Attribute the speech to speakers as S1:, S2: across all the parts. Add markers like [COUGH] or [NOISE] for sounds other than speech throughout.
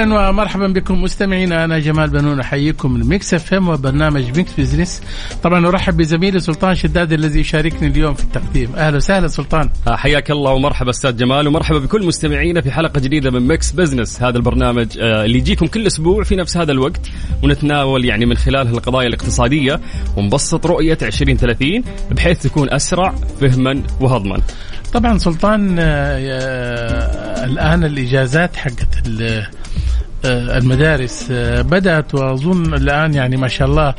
S1: أهلا ومرحبا بكم مستمعينا. أنا جمال بنون أحييكم من ميكس إف إم وبرنامج ميكس بزنس. طبعا أرحب بزميلي سلطان شداد الذي يشاركني اليوم في التقديم. أهلا وسهلا سلطان.
S2: حياك الله ومرحبا أستاذ جمال ومرحبا بكل مستمعينا في حلقة جديدة من ميكس بزنس هذا البرنامج آه، اللي يجيكم كل أسبوع في نفس هذا الوقت ونتناول يعني من خلاله القضايا الاقتصادية ونبسط رؤية 2030 بحيث تكون أسرع فهما وهضما.
S1: طبعا سلطان آه، آه، الآن الإجازات حقت آه، المدارس آه، بدأت وأظن الآن يعني ما شاء الله آه،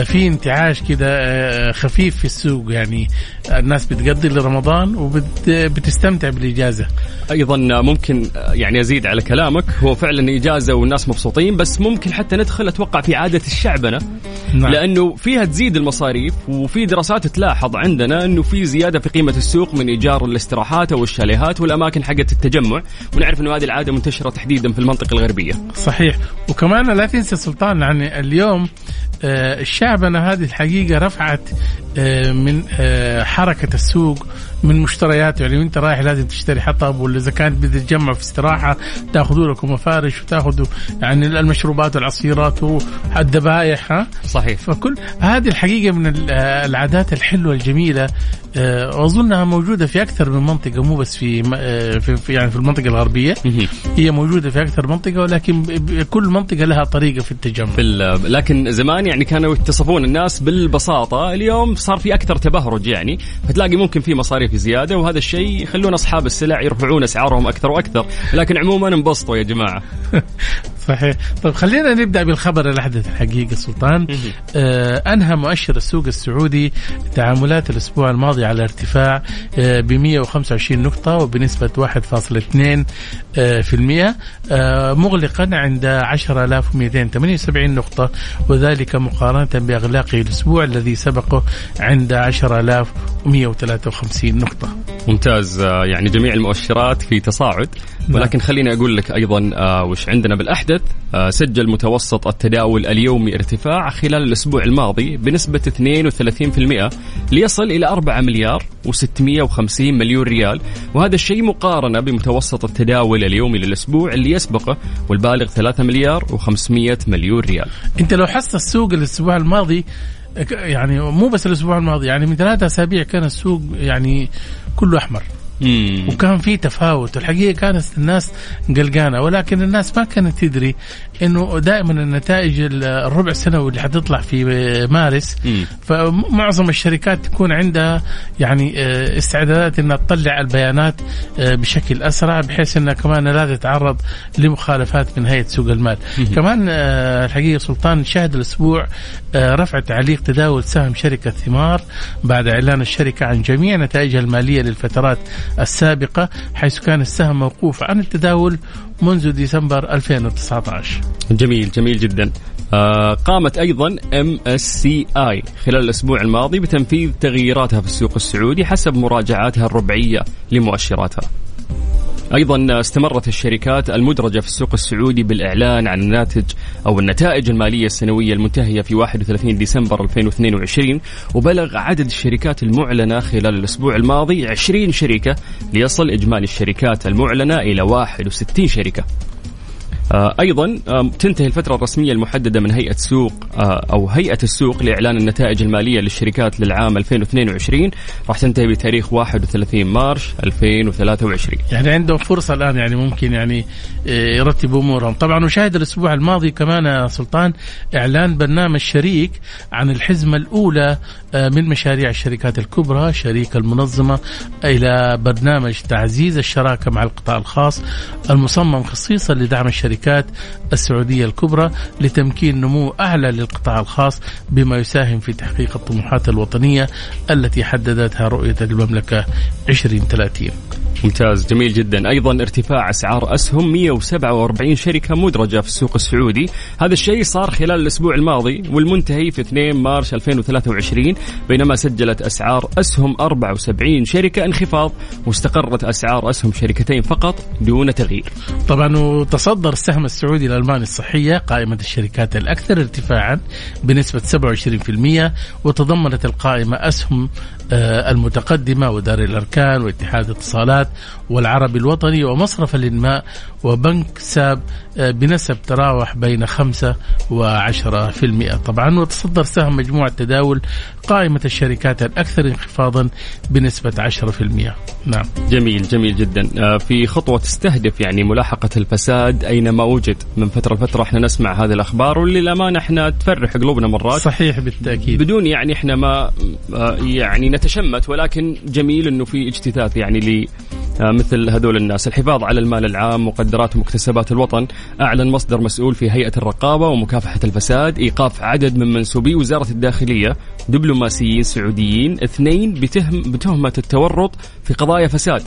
S1: في انتعاش كده آه، خفيف في السوق يعني الناس بتقضي لرمضان وبتستمتع بالإجازة
S2: أيضا ممكن آه، يعني أزيد على كلامك هو فعلا إجازة والناس مبسوطين بس ممكن حتى ندخل أتوقع في عادة الشعبنه
S1: نعم.
S2: لأنه فيها تزيد المصاريف وفي دراسات تلاحظ عندنا أنه في زيادة في قيمة السوق من إيجار الاستراحات أو الشاليهات والأماكن حقت التجمع ونعرف أنه هذه العادة منتشرة تحديدا في المنطقة الغربية.
S1: صحيح وكمان لا تنسى سلطان يعني اليوم آه، الشعبنة هذه الحقيقة رفعت آه، من آه، حركة السوق من مشترياته يعني وانت رايح لازم تشتري حطب ولا إذا كانت بتتجمع في استراحة تاخذوا لكم مفارش وتاخذوا يعني المشروبات والعصيرات والذبائح ها
S2: صحيح.
S1: فكل هذه الحقيقة من ال- العادات الحلوة الجميلة آه، وأظنها موجودة في أكثر من منطقة مو بس في آه، في يعني في المنطقة
S2: الغربية.
S1: هي موجودة في أكثر منطقة ولكن كل منطقة لها طريقة في التجمع
S2: بال... لكن زمان يعني كانوا يتصفون الناس بالبساطة اليوم صار في أكثر تبهرج يعني فتلاقي ممكن في مصاريف زيادة وهذا الشيء يخلون أصحاب السلع يرفعون أسعارهم أكثر وأكثر. لكن عموما انبسطوا يا جماعة. [LAUGHS]
S1: صحيح. طيب خلينا نبدأ بالخبر الأحدث الحقيقة سلطان. آه أنهى مؤشر السوق السعودي تعاملات الأسبوع الماضي على ارتفاع آه ب 125 نقطة وبنسبة 1.2% آه في المية. آه مغلقا عند 10278 نقطة وذلك مقارنة بأغلاق الأسبوع الذي سبقه عند 10153 نقطة.
S2: ممتاز. آه، يعني جميع المؤشرات في تصاعد. ولكن خليني أقول لك أيضا آه، وش عندنا بالأحدث. آه، سجل متوسط التداول اليومي ارتفاع خلال الأسبوع الماضي بنسبة 32% ليصل إلى 4 مليار و650 مليون ريال. وهذا الشيء مقارنة بمتوسط التداول اليومي للاسبوع اللي يسبقه والبالغ 3 مليار و500 مليون ريال.
S1: أنت لو حصت السوق الأسبوع الماضي يعني مو بس الأسبوع الماضي يعني من ثلاثة أسابيع كان السوق يعني كله أحمر.
S2: مم.
S1: وكان في تفاوت الحقيقة كانت الناس قلقانة ولكن الناس ما كانت تدري إنه دائما النتائج الربع السنوي اللي حتطلع في مارس
S2: مم.
S1: فمعظم الشركات تكون عندها يعني آه، استعدادات إنها تطلع البيانات آه، بشكل أسرع بحيث إنها كمان لا تتعرض لمخالفات من هيئة سوق المال. كمان آه، الحقيقة سلطان شهد الأسبوع رفع تعليق تداول سهم شركة ثمار بعد إعلان الشركة عن جميع نتائجها المالية للفترات السابقة حيث كان السهم موقوف عن التداول منذ ديسمبر 2019.
S2: جميل جميل جدا آه، قامت أيضا اي خلال الأسبوع الماضي بتنفيذ تغييراتها في السوق السعودي حسب مراجعاتها الربعية لمؤشراتها. أيضا استمرت الشركات المدرجة في السوق السعودي بالإعلان عن الناتج أو النتائج المالية السنوية المنتهية في 31 ديسمبر 2022 وبلغ عدد الشركات المعلنة خلال الأسبوع الماضي 20 شركة ليصل إجمالي الشركات المعلنة إلى 61 شركة. آه، أيضا تنتهي الفترة الرسمية المحددة من هيئة سوق آه، أو هيئة السوق لإعلان النتائج المالية للشركات للعام 2022 راح تنتهي بتاريخ 31 مارش 2023
S1: يعني عندهم فرصة الآن يعني ممكن يعني آه، يرتبوا أمورهم. طبعا وشاهد الأسبوع الماضي كمان سلطان إعلان برنامج شريك عن الحزمة الأولى آه، من مشاريع الشركات الكبرى شريك المنظمة إلى برنامج تعزيز الشراكة مع القطاع الخاص المصمم خصيصا لدعم الشركات. السعودية الكبرى لتمكين نمو أعلى للقطاع الخاص بما يساهم في تحقيق الطموحات الوطنية التي حددتها رؤية المملكة 2030
S2: ممتاز جميل جدا. أيضا ارتفاع أسعار أسهم 147 شركة مدرجة في السوق السعودي. هذا الشيء صار خلال الأسبوع الماضي والمنتهي في 2 مارس 2023 بينما سجلت أسعار أسهم 74 شركة انخفاض. واستقرت أسعار أسهم شركتين فقط دون تغيير.
S1: طبعا وتصدر السهم السعودي الألماني الصحية قائمة الشركات الأكثر ارتفاعا بنسبة 27% وتضمنت القائمة أسهم آه، المتقدمة ودار الأركان واتحاد الاتصالات والعربي الوطني ومصرف الإنماء وبنك ساب آه، بنسب تراوح بين 5 و10% طبعا وتصدر سهم مجموعة تداول قائمة الشركات الأكثر انخفاضا بنسبة 10% نعم.
S2: جميل جميل جدا. آه، في خطوة تستهدف يعني ملاحقة الفساد أينما وجد من فترة لفترة إحنا نسمع هذه الأخبار وللأمانة إحنا تفرح قلوبنا مرات.
S1: صحيح بالتأكيد.
S2: بدون يعني إحنا ما آه، يعني نتشمت ولكن جميل إنه في اجتثاث يعني ل مثل هذول الناس. الحفاظ على المال العام مقدرات ومكتسبات الوطن أعلن مصدر مسؤول في هيئة الرقابة ومكافحة الفساد إيقاف عدد من منسوبي وزارة الداخلية دبلوماسيين سعوديين اثنين بتهم بتهمة التورط في قضايا فساد.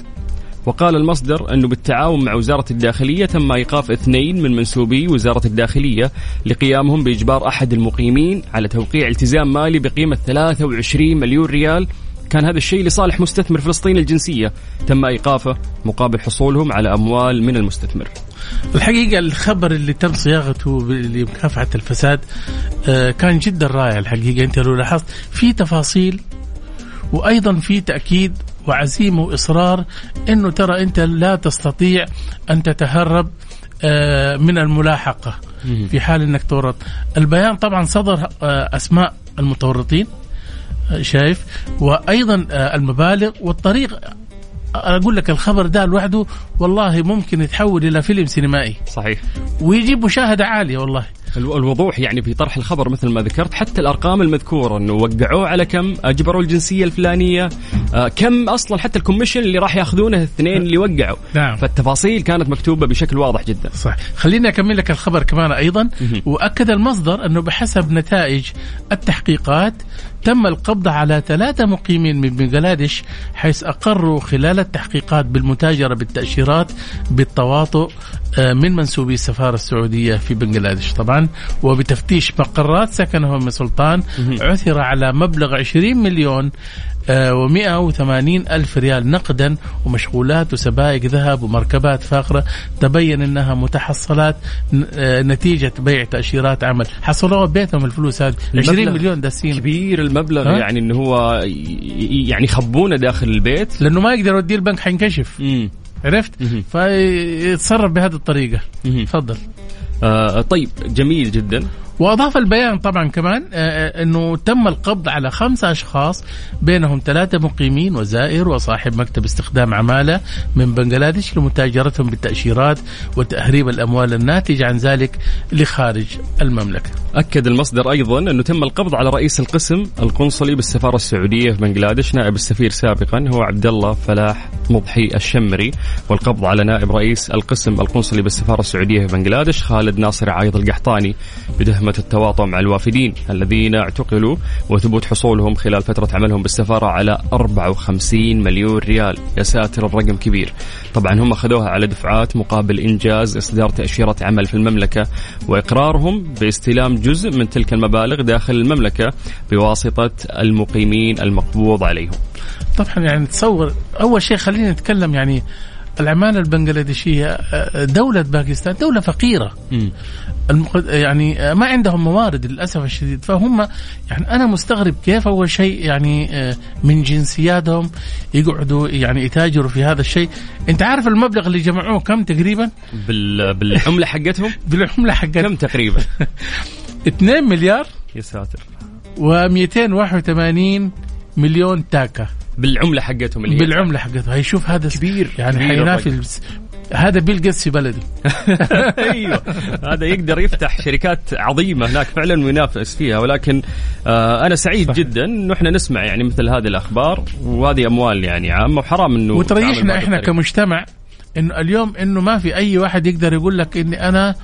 S2: وقال المصدر أنه بالتعاون مع وزارة الداخلية تم إيقاف اثنين من منسوبي وزارة الداخلية لقيامهم بإجبار أحد المقيمين على توقيع التزام مالي بقيمة 23 مليون ريال كان هذا الشيء لصالح مستثمر فلسطيني الجنسية. تم إيقافه مقابل حصولهم على أموال من المستثمر.
S1: الحقيقة الخبر اللي تم صياغته لمكافحة الفساد آه، كان جدا رائع الحقيقة. أنت لو لاحظت في تفاصيل وأيضا في تأكيد وعزيمة وإصرار أنه ترى أنت لا تستطيع أن تتهرب آه، من الملاحقة في حال أنك تورط. البيان طبعا صدر آه، أسماء المتورطين. شايف؟ وأيضا آه، المبالغ والطريق. أقول لك الخبر ده لوحده والله ممكن يتحول إلى فيلم سينمائي.
S2: صحيح.
S1: ويجيب مشاهدة عالية والله.
S2: الو- الوضوح يعني في طرح الخبر مثل ما ذكرت حتى الأرقام المذكورة إنه وقعوه على كم أجبروا الجنسية الفلانية. آه كم أصلا حتى الكوميشن اللي راح يأخذونه الاثنين اللي وقعوا.
S1: نعم.
S2: فالتفاصيل كانت مكتوبة بشكل واضح جدا.
S1: صح خليني أكمل لك الخبر كمان أيضا. وأكد المصدر أنه بحسب نتائج التحقيقات تم القبض على ثلاثة مقيمين من بنغلاديش حيث أقروا خلال التحقيقات بالمتاجرة بالتأشيرات بالتواطؤ آه، من منسوبي السفارة السعودية في بنغلاديش. طبعا وبتفتيش مقرات سكنهم من سلطان عثر على مبلغ 20 مليون و180 ألف ريال نقدا ومشغولات وسبائك ذهب ومركبات فاخرة. تبين أنها متحصلات آه، نتيجة بيع تأشيرات عمل. حصلوها ببيتهم الفلوس هذه. 20
S2: المبلغ
S1: مليون داسين
S2: كبير المبلغ
S1: ها؟
S2: يعني انه هو يعني يخبونه داخل البيت.
S1: لأنه ما يقدر يوديه البنك حينكشف. عرفت. فيتصرف بهذه الطريقة. تفضل.
S2: آه طيب جميل جدا.
S1: وأضاف البيان طبعا كمان آه، آه، إنه تم القبض على خمسة أشخاص بينهم ثلاثة مقيمين وزائر وصاحب مكتب استخدام عمالة من بنغلاديش لمتاجرتهم بالتأشيرات وتهريب الأموال الناتجة عن ذلك لخارج المملكة.
S2: أكد المصدر أيضا أنه تم القبض على رئيس القسم القنصلي بالسفارة السعودية في بنغلاديش نائب السفير سابقا هو عبد الله فلاح مضحي الشمري والقبض على نائب رئيس القسم القنصلي بالسفارة السعودية في بنغلاديش خالد ناصر عايض القحطاني بتهمة تهمة التواطؤ مع الوافدين الذين اعتقلوا وثبوت حصولهم خلال فترة عملهم بالسفارة على 54 مليون ريال. يا ساتر الرقم كبير. طبعا هم أخذوها على دفعات مقابل إنجاز إصدار تأشيرة عمل في المملكة وإقرارهم باستلام جزء من تلك المبالغ داخل المملكة بواسطة المقيمين المقبوض عليهم.
S1: طبعا يعني تصور أول شيء خلينا نتكلم يعني العمالة البنغلاديشية آه، دولة باكستان دولة فقيرة. المقد... يعني آه، ما عندهم موارد للأسف الشديد. فهم يعني أنا مستغرب كيف اول شيء يعني آه، من جنسياتهم يقعدوا يعني يتاجروا في هذا الشيء. أنت عارف المبلغ اللي جمعوه كم تقريبا؟
S2: بال... بالعملة حقتهم؟ [LAUGHS]
S1: بالعمله حقت
S2: كم تقريبا؟ [LAUGHS]
S1: 2 مليار
S2: يا ساتر.
S1: و281 مليون تاكا.
S2: بالعملة حقتهم اللي هي.
S1: بالعملة حقته هي شوف هذا كبير. يعني
S2: كبير
S1: حينافي هذا بيل جيتس في بلدي. [LAUGHS]
S2: أيوه. هذا يقدر يفتح شركات عظيمة هناك فعلا وينافس فيها. ولكن آه أنا سعيد جدا إنه إحنا نسمع يعني مثل هذه الأخبار. وهذه أموال يعني عامة وحرام إنه
S1: وتريحنا
S2: إحنا.
S1: كمجتمع إنه اليوم إنه ما في أي واحد يقدر يقول لك إني أنا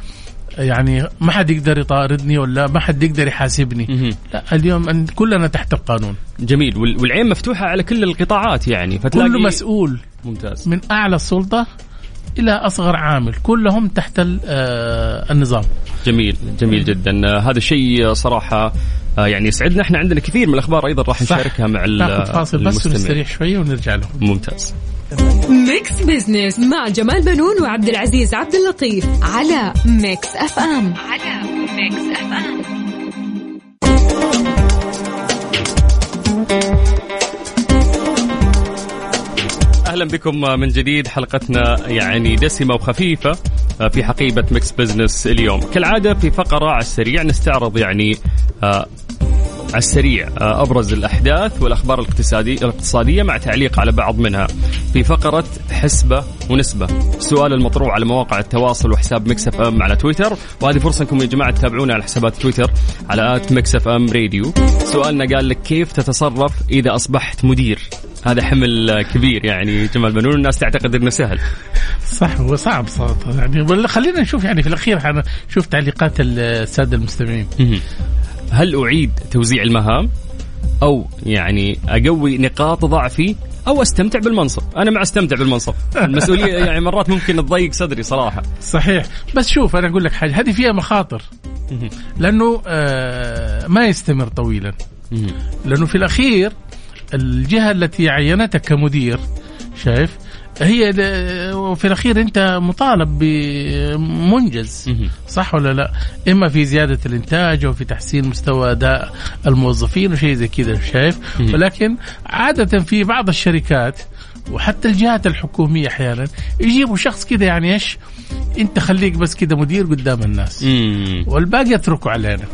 S1: يعني ما حد يقدر يطاردني ولا ما حد يقدر يحاسبني. لا اليوم كلنا تحت القانون.
S2: جميل. وال- والعين مفتوحة على كل القطاعات يعني فتلاقي
S1: كل مسؤول
S2: ممتاز.
S1: من أعلى السلطة إلى أصغر عامل كلهم تحت آه، النظام.
S2: جميل. جميل جدا. آه هذا الشيء صراحة آه يعني يسعدنا. إحنا عندنا كثير من الأخبار أيضا راح. نشاركها مع
S1: ناخذ فاصل بس. ونستريح شوية ونرجع لهم.
S2: ممتاز.
S3: ميكس بزنس مع جمال بنون وعبد العزيز عبد اللطيف على ميكس اف ام. على ميكس اف ام.
S2: أهلا بكم من جديد حلقتنا يعني دسمة وخفيفة في حقيبة ميكس بزنس اليوم. كالعادة في فقرة على السريع نستعرض يعني آه، على السريع. آه، أبرز الأحداث والأخبار الاقتصاديه الاقتصادية مع تعليق على بعض منها. في فقرة حسبة ونسبة. السؤال المطروح على مواقع التواصل وحساب ميكس إف إم على تويتر. وهذه فرصة انكم يا جماعة تتابعونا على حسابات تويتر على at ميكس إف إم راديو. سؤالنا قال لك كيف تتصرف إذا أصبحت مدير؟ هذا حمل كبير يعني جمال بنون. الناس تعتقد إنه سهل.
S1: صح هو صعب صراحة. يعني خلينا نشوف يعني في الأخير حنشوف تعليقات السادة المستمعين.
S2: هل أعيد توزيع المهام؟ أو يعني أقوي نقاط ضعفي؟ أو أستمتع بالمنصب؟ أنا مع أستمتع بالمنصب. المسؤولية [LAUGHS] يعني مرات ممكن تضيق صدري صراحة.
S1: صحيح. بس شوف أنا أقول لك حاجة. هذه فيها مخاطر. لأنه آه ما يستمر طويلا. لأنه في الأخير الجهة التي عينتك كمدير شايف؟ هي وفي الأخير أنت مطالب بمنجز. صح ولا لا؟ إما في زيادة الإنتاج أو في تحسين مستوى أداء الموظفين وشيء زي كذا شايف؟ ولكن عادة في بعض الشركات وحتى الجهات الحكومية أحيانا يجيبوا شخص كذا يعني إيش؟ انت خليك بس كذا مدير قدام الناس
S2: مم.
S1: والباقي اتركوا علينا.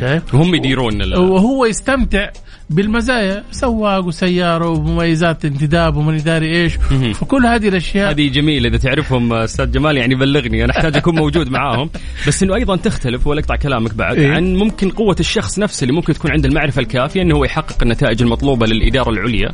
S1: شايف؟
S2: وهم يديرون
S1: وهو يستمتع بالمزايا سواق وسيارة ومميزات انتداب ومن داري إيش
S2: مهم.
S1: فكل هذه الأشياء
S2: هذه جميلة إذا تعرفهم أستاذ جمال يعني بلغني أنا أحتاج أكون موجود معاهم بس إنه أيضا تختلف ولا أقطع كلامك بعد
S1: إيه؟
S2: عن ممكن قوة الشخص نفسه اللي ممكن تكون عنده المعرفة الكافية إنه هو يحقق النتائج المطلوبة للإدارة العليا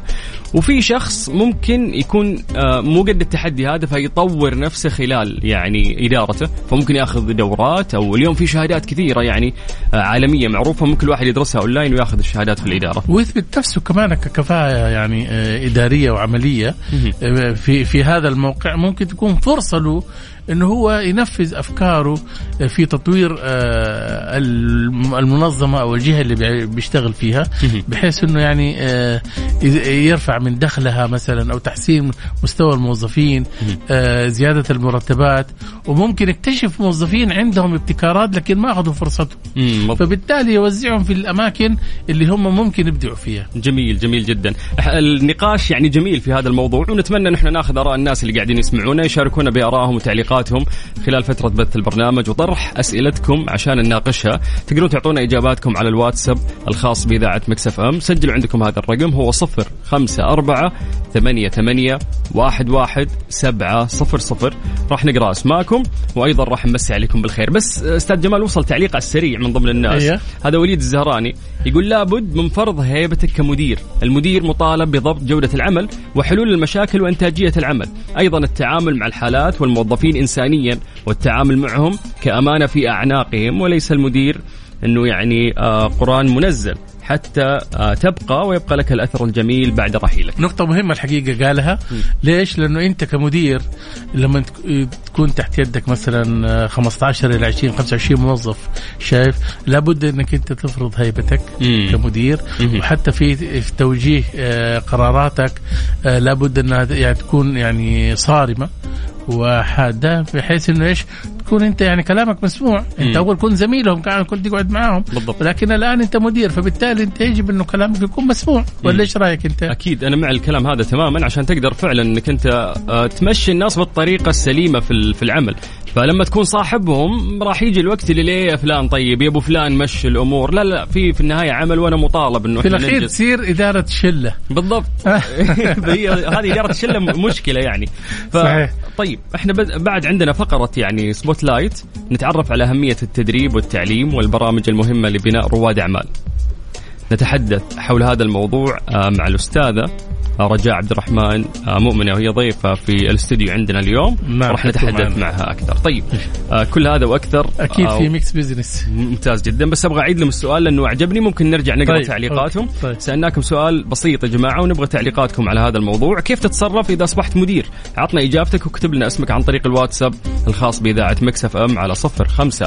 S2: وفي شخص ممكن يكون آه، مو قد التحدي هذا فيطور نفسه خلال يعني إدارته فممكن يأخذ دورات أو اليوم في شهادات كثيرة يعني آه، عالمية معروفة ممكن الواحد يدرسها أونلاين ويأخذ الشهادات في الإدارة.
S1: ويثبت نفسه كمان ككفاءة يعني آه، إدارية وعملية. آه، في في هذا الموقع ممكن تكون فرصة له إنه هو ينفذ أفكاره آه، في تطوير آه، الم- المنظمة أو الجهة اللي بي- بيشتغل فيها بحيث إنه يعني آه، يرفع من دخلها مثلا أو تحسين مستوى الموظفين زيادة المرتبات. وممكن يكتشف موظفين عندهم ابتكارات لكن ما أخذوا فرصتهم. فبالتالي يوزعهم في الأماكن اللي هم ممكن يبدعوا فيها.
S2: جميل جميل جدا. النقاش يعني جميل في هذا الموضوع ونتمنى ان إحنا ناخذ آراء الناس اللي قاعدين يسمعونا يشاركونا بآرائهم وتعليقاتهم. خلال فترة بث البرنامج وطرح أسئلتكم عشان نناقشها. تقدرون تعطونا إجاباتكم على الواتساب الخاص بإذاعة مكسف إم. سجلوا عندكم هذا الرقم هو صفر خمسة أربعة ثمانية ثمانية واحد واحد سبعة صفر صفر. راح نقرأ أسماءكم وأيضا راح نمسي عليكم بالخير. بس أستاذ جمال وصل تعليق على السريع من ضمن الناس.
S1: أيه.
S2: هذا وليد الزهراني يقول لابد من فرض هيبتك كمدير. المدير مطالب بضبط جودة العمل وحلول المشاكل وإنتاجية العمل. أيضا التعامل مع الحالات والموظفين إنسانيا والتعامل معهم كأمانة في أعناقهم وليس المدير إنه يعني آه قرآن منزل حتى آه تبقى ويبقى لك الأثر الجميل بعد رحيلك
S1: نقطة مهمة الحقيقة قالها ليش؟ لأنه أنت كمدير لما تك- تكون تحت يدك مثلا آه، 15 إلى 20 25 موظف شايف لابد أنك أنت تفرض هيبتك
S2: مم.
S1: كمدير
S2: مم.
S1: وحتى في في توجيه آه، قراراتك آه، لابد أنها يعني تكون يعني صارمة وحاده بحيث إنه إيش تكون أنت يعني كلامك مسموع
S2: أنت.
S1: أول كنت زميلهم كان كنت تقعد معاهم
S2: بالضبط.
S1: لكن الآن أنت مدير فبالتالي أنت يجب إنه كلامك يكون مسموع ولا إيش رأيك أنت؟
S2: أكيد أنا مع الكلام هذا تماما عشان تقدر فعلا إنك أنت آه، تمشي الناس بالطريقة السليمة في في العمل فلما تكون صاحبهم راح يجي الوقت اللي ليه يا فلان طيب يا أبو فلان مشي الأمور. لا لا في في النهاية عمل وأنا مطالب إنه
S1: في
S2: الأخير.
S1: تصير إدارة شلة.
S2: بالضبط. [LAUGHS] هذه إدارة الشله مشكلة يعني. ف...
S1: صحيح.
S2: طيب إحنا بعد عندنا فقرة يعني spotlight نتعرف على أهمية التدريب والتعليم والبرامج المهمة لبناء رواد أعمال. نتحدث حول هذا الموضوع آه، مع الأستاذة رجاء عبد الرحمن آه، مؤمنه وهي ضيفة في الاستوديو عندنا اليوم. راح نتحدث. معها أكثر. طيب آه، كل هذا وأكثر
S1: أكيد
S2: آه،
S1: في Mix Business
S2: ممتاز جدا. بس أبغى أعيد لهم السؤال لأنه عجبني ممكن نرجع نقرأ
S1: طيب،
S2: تعليقاتهم.
S1: okay، طيب.
S2: سألناكم سؤال بسيط يا جماعة ونبغى تعليقاتكم على هذا الموضوع. كيف تتصرف إذا أصبحت مدير؟ عطنا إجابتك وكتب لنا اسمك عن طريق الواتساب الخاص بإذاعة Mix FM على صفر خمسة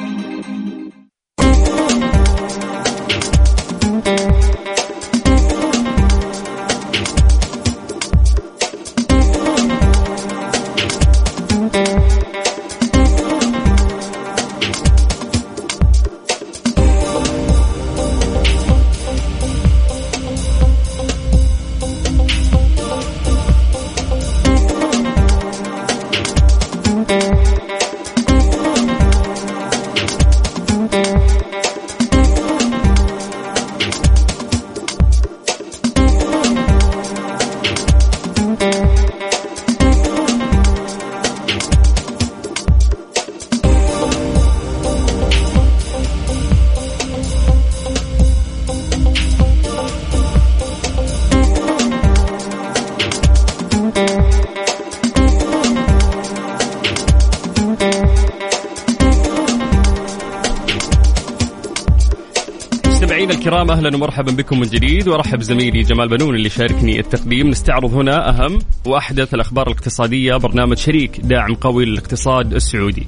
S2: الكرام أهلا ومرحبا بكم من جديد. وأرحب زميلي جمال بنون اللي شاركني التقديم. نستعرض هنا أهم وأحدث الأخبار الاقتصادية. برنامج شريك داعم قوي للاقتصاد السعودي.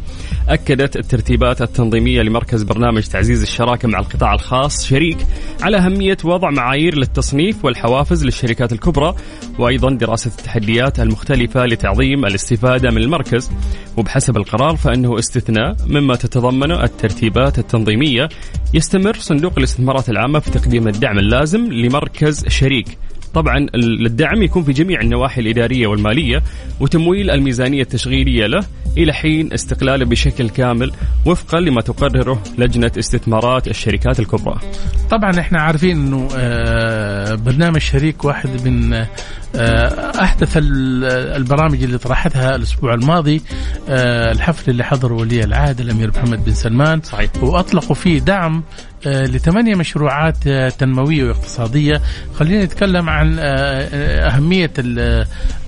S2: أكدت الترتيبات التنظيمية لمركز برنامج تعزيز الشراكة مع القطاع الخاص شريك على أهمية وضع معايير للتصنيف والحوافز للشركات الكبرى وأيضا دراسة التحديات المختلفة لتعظيم الاستفادة من المركز. وبحسب القرار فإنه استثناء مما تتضمنه الترتيبات التنظيمية. يستمر صندوق الاستثمارات العامة في تقديم الدعم اللازم لمركز شريك. طبعا ال- الدعم يكون في جميع النواحي الإدارية والمالية وتمويل الميزانية التشغيلية له إلى حين استقلاله بشكل كامل وفقا لما تقرره لجنة استثمارات الشركات الكبرى.
S1: طبعا إحنا عارفين إنه آه، برنامج شريك واحد من آه، أحدث ال- البرامج اللي طرحتها الأسبوع الماضي آه، الحفل اللي حضره ولي العهد الأمير محمد بن سلمان.
S2: صحيح.
S1: وأطلقوا فيه دعم لثمانية مشروعات آه، تنموية واقتصادية. خلينا نتكلم عن آه، آه، أهمية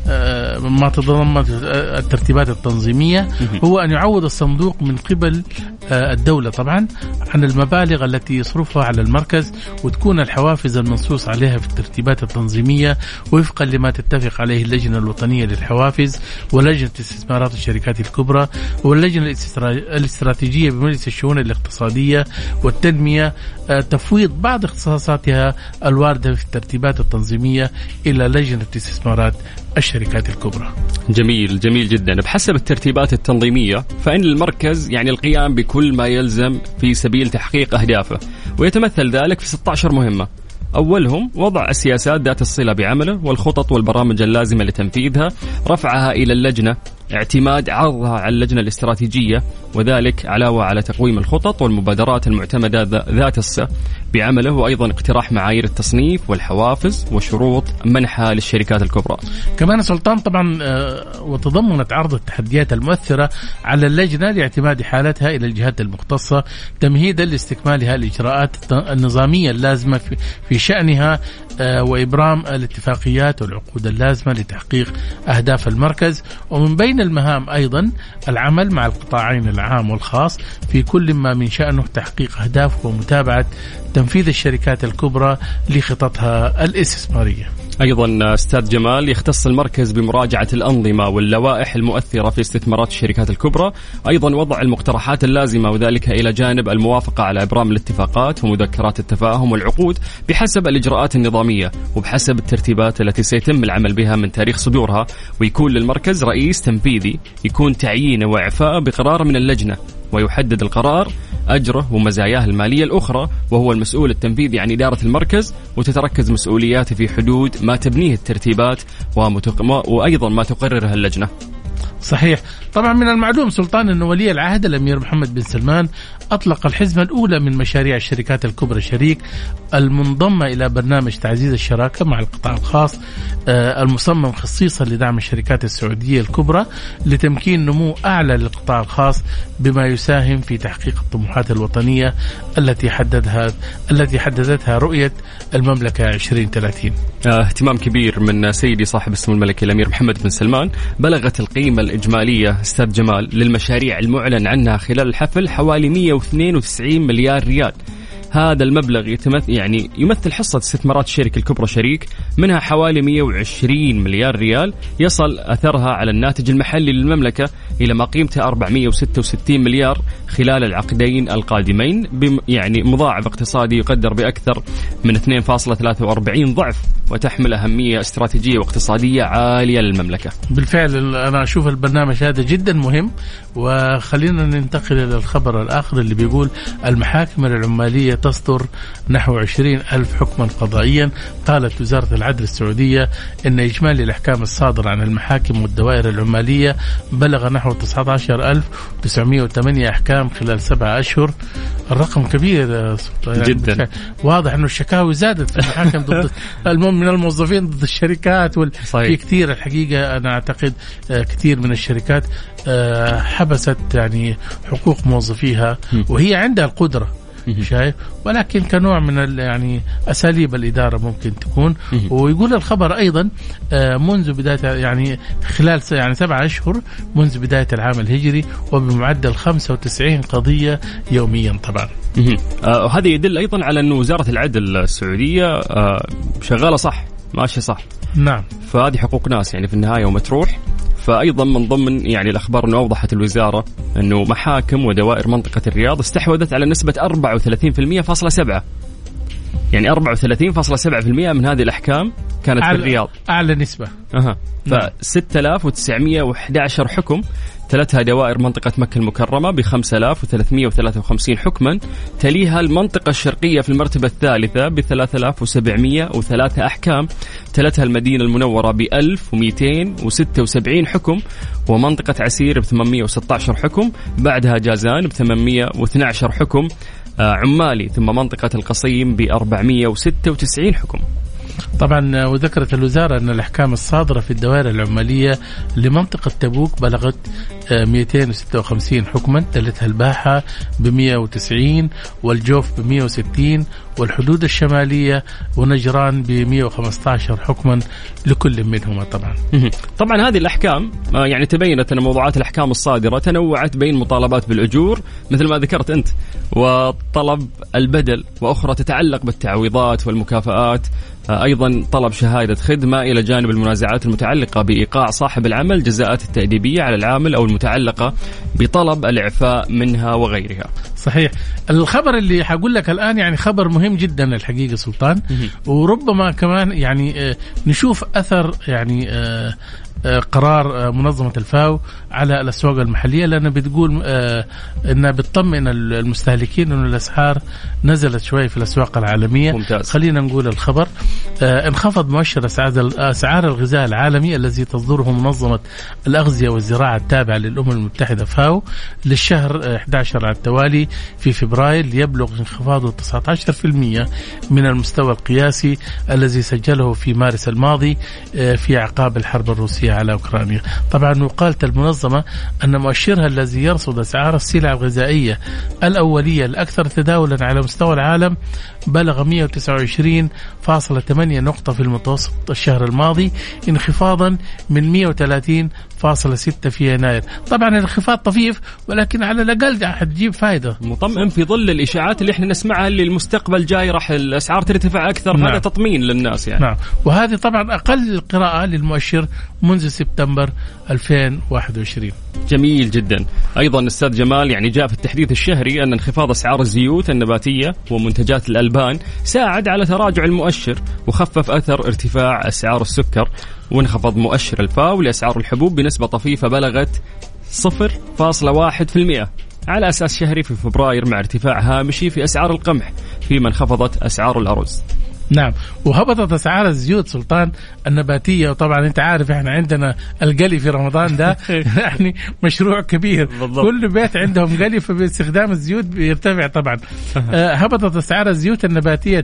S1: آه، ما تتضمن الترتيبات التنظيمية. هو أن يعوض الصندوق من قبل آه، الدولة طبعا عن المبالغ التي يصرفها على المركز وتكون الحوافز المنصوص عليها في الترتيبات التنظيمية وفقا لما تتفق عليه اللجنة الوطنية للحوافز ولجنة استثمارات الشركات الكبرى واللجنة الاسترا- الاستراتيجية بمجلس الشؤون الاقتصادية والتنمية آه، تفويض بعض اختصاصاتها الواردة في الترتيبات التنظيمية إلى لجنة استثمارات الشركات الكبرى.
S2: جميل جميل جدا. بحسب الترتيبات التنظيمية فإن المركز يعني القيام بكل ما يلزم في سبيل تحقيق أهدافه ويتمثل ذلك في 16 مهمة. أولهم وضع السياسات ذات الصلة بعمله والخطط والبرامج اللازمة لتنفيذها رفعها إلى اللجنة. اعتماد عرضها على اللجنة الاستراتيجية وذلك علاوة على تقويم الخطط والمبادرات المعتمدة ذا- ذات الصلة بعمله وأيضا اقتراح معايير التصنيف والحوافز وشروط منحها للشركات الكبرى.
S1: كمان سلطان طبعا آه، وتضمنت عرض التحديات المؤثرة على اللجنة لاعتماد حالتها إلى الجهات المختصة تمهيدا لاستكمالها الإجراءات النظامية اللازمة في شأنها آه، وإبرام الاتفاقيات والعقود اللازمة لتحقيق أهداف المركز. ومن بين المهام أيضا العمل مع القطاعين العام والخاص في كل ما من شأنه تحقيق أهداف ومتابعة تنفيذ الشركات الكبرى لخططها الاستثمارية.
S2: أيضا أستاذ جمال يختص المركز بمراجعة الأنظمة واللوائح المؤثرة في استثمارات الشركات الكبرى، أيضا وضع المقترحات اللازمة وذلك إلى جانب الموافقة على إبرام الاتفاقات ومذكرات التفاهم والعقود بحسب الإجراءات النظامية وبحسب الترتيبات التي سيتم العمل بها من تاريخ صدورها. ويكون للمركز رئيس تنفيذي يكون تعيينه واعفائه بقرار من اللجنة. ويحدد القرار أجره ومزاياه المالية الأخرى وهو المسؤول التنفيذي عن إدارة المركز وتتركز مسؤولياته في حدود ما تبنيه الترتيبات وأيضا ما تقررها اللجنة.
S1: صحيح. طبعا من المعلوم سلطان أن ولي العهد الأمير محمد بن سلمان أطلق الحزمة الأولى من مشاريع الشركات الكبرى شريك المنضمة إلى برنامج تعزيز الشراكة مع القطاع الخاص آه، المصمم خصيصا لدعم الشركات السعودية الكبرى لتمكين نمو أعلى للقطاع الخاص بما يساهم في تحقيق الطموحات الوطنية التي حددها التي حددتها رؤية المملكة 2030
S2: آه، اهتمام كبير من سيدي صاحب السمو الملكي الأمير محمد بن سلمان. بلغت القيمة الإجمالية أستاذ جمال للمشاريع المعلن عنها خلال الحفل حوالي 192 مليار ريال. هذا المبلغ يتمثل يعني يمثل حصة استثمارات الشركة الكبرى شريك منها حوالي 120 مليار ريال يصل أثرها على الناتج المحلي للمملكة إلى ما قيمته 466 مليار خلال العقدين القادمين يعني مضاعف اقتصادي يقدر بأكثر من 2.43 ضعف وتحمل أهمية استراتيجية واقتصادية عالية للمملكة.
S1: بالفعل أنا أشوف البرنامج هذا جدا مهم وخلينا ننتقل إلى الخبر الآخر اللي بيقول المحاكم العمالية تصدر نحو 20 ألف حكما قضائيا. قالت وزارة العدل السعودية أن إجمالي الأحكام الصادرة عن المحاكم والدوائر العمالية بلغ نحو 19908 أحكام خلال سبعة أشهر. الرقم كبير
S2: يعني جدا.
S1: واضح أنه الشكاوي زادت في المحاكم ضد [LAUGHS] من الموظفين ضد الشركات وال... في كثير الحقيقة أنا أعتقد آه، كثير من الشركات آه، حبست يعني حقوق موظفيها وهي عندها القدرة. شايف ولكن كنوع من يعني أساليب الإدارة ممكن تكون ويقول الخبر أيضا آه، منذ بداية يعني خلال يعني سبعة أشهر منذ بداية العام الهجري وبمعدل 95 قضية يوميا طبعا.
S2: آه هذا يدل أيضا على انه وزارة العدل السعودية آه شغالة صح ماشية صح.
S1: نعم.
S2: فهذه حقوق ناس يعني في النهاية ومتروح فايضا من ضمن يعني الأخبار أنه أوضحت الوزارة أنه محاكم ودوائر منطقة الرياض استحوذت على نسبة 34.7 يعني 34.7% من هذه الأحكام كانت في الرياض.
S1: أعلى نسبة.
S2: أها. ف 6911 حكم تلتها دوائر منطقة مكة المكرمة ب 5353 حكما تليها المنطقة الشرقية في المرتبة الثالثة ب 3703 أحكام تلتها المدينة المنورة ب 1276 حكم ومنطقة عسير ب 816 حكم بعدها جازان ب 812 حكم آه، عمالي ثم منطقة القصيم ب 496 حكم.
S1: طبعا وذكرت الوزارة أن الأحكام الصادرة في الدوائر العمالية لمنطقة تبوك بلغت 256 حكما تلتها الباحة ب 190 والجوف ب 160 والحدود الشمالية ونجران ب 115 حكما لكل منهما طبعا.
S2: طبعا هذه الأحكام آه، يعني تبينت أن موضوعات الأحكام الصادرة تنوعت بين مطالبات بالأجور مثل ما ذكرت أنت وطلب البدل وأخرى تتعلق بالتعويضات والمكافآت أيضا طلب شهادة خدمة إلى جانب المنازعات المتعلقة بإيقاع صاحب العمل جزاءات التأديبية على العامل أو المتعلقة بطلب الإعفاء منها وغيرها.
S1: صحيح، الخبر اللي حقول لك الآن يعني خبر مهم جدا الحقيقة سلطان. وربما كمان يعني آه، نشوف أثر يعني آه، قرار منظمة الفاو على الأسواق المحلية لانها بتقول إنها بتطمن المستهلكين إنه الأسعار نزلت شوي في الأسواق العالمية
S2: ممتاز.
S1: خلينا نقول الخبر انخفض مؤشر أسعار الغذاء العالمي الذي تصدره منظمة الأغذية والزراعة التابعة للأمم المتحدة فاو للشهر 11 على التوالي في فبراير ليبلغ انخفاضه 19% من المستوى القياسي الذي سجله في مارس الماضي آه، في اعقاب الحرب الروسية على أوكرانيا. طبعا وقالت المنظمة أن مؤشرها الذي يرصد أسعار السلع الغذائية الأولية الأكثر تداولا على مستوى العالم بلغ 129.8 نقطة في المتوسط الشهر الماضي انخفاضا من 130.6 في يناير. طبعا الانخفاض طفيف ولكن على الأقل حتجيب فائده.
S2: مطمئن في ظل الإشاعات اللي إحنا نسمعها اللي المستقبل جاي راح الأسعار ترتفع أكثر نعم. هذا تطمين للناس يعني
S1: نعم وهذه طبعا أقل قراءة للمؤشر منذ سبتمبر 2021
S2: جميل جدا أيضا أستاذ جمال يعني جاء في التحديث الشهري أن انخفاض أسعار الزيوت النباتية ومنتجات الألبان ساعد على تراجع المؤشر وخفف أثر ارتفاع أسعار السكر وانخفض مؤشر الفاو لأسعار الحبوب بنسبة طفيفة بلغت 0.1% على أساس شهري في فبراير مع ارتفاع هامشي في أسعار القمح فيما انخفضت أسعار الأرز.
S1: نعم. وهبطت اسعار الزيوت سلطان النباتية. وطبعا أنت عارف إحنا عندنا القلي في رمضان ده [LAUGHS] يعني مشروع كبير. بالضبط. كل بيت عندهم قلي فباستخدام الزيوت بيرتفع طبعا. آه هبطت اسعار الزيوت النباتية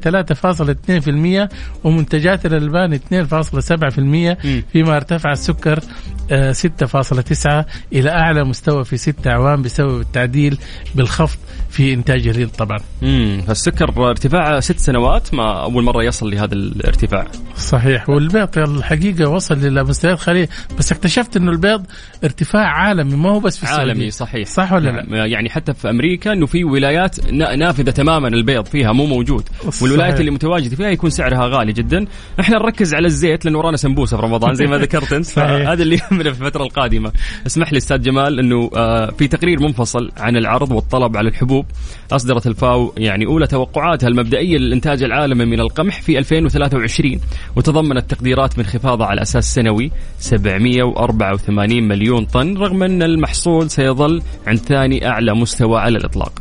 S1: 3.2% ومنتجات الألبان 2.7% فيما ارتفع السكر 6.9 آه، إلى أعلى مستوى في ست أعوام بسبب التعديل بالخفض في إنتاج الهند طبعا.
S2: امم فالسكر ارتفاع ست سنوات ما أول مرة يصل لهذا الارتفاع.
S1: صحيح والبيض الحقيقة وصل إلى مستويات خليه بس اكتشفت إنه البيض ارتفاع عالمي ما هو بس في السعودية.
S2: عالمي صحيح.
S1: صح ولا لا؟
S2: نعم. يعني حتى في أمريكا إنه في ولايات نافذة تماما البيض فيها مو موجود صحيح. والولايات اللي متواجد فيها يكون سعرها غالي جدا. إحنا نركز على الزيت لأنه ورانا سمبوسة في رمضان زي ما [LAUGHS] ذكرت أنت هذا اللي يهمنا في الفترة القادمة. اسمح لي أستاذ جمال إنه آه، في تقرير منفصل عن العرض والطلب على الحبوب أصدرت الفاو يعني أولى توقعاتها المبدئية للإنتاج العالمي من القمح في 2023 وتضمنت تقديرات بانخفاضه على أساس سنوي 784 مليون طن رغم أن المحصول سيظل عند ثاني أعلى مستوى على الإطلاق.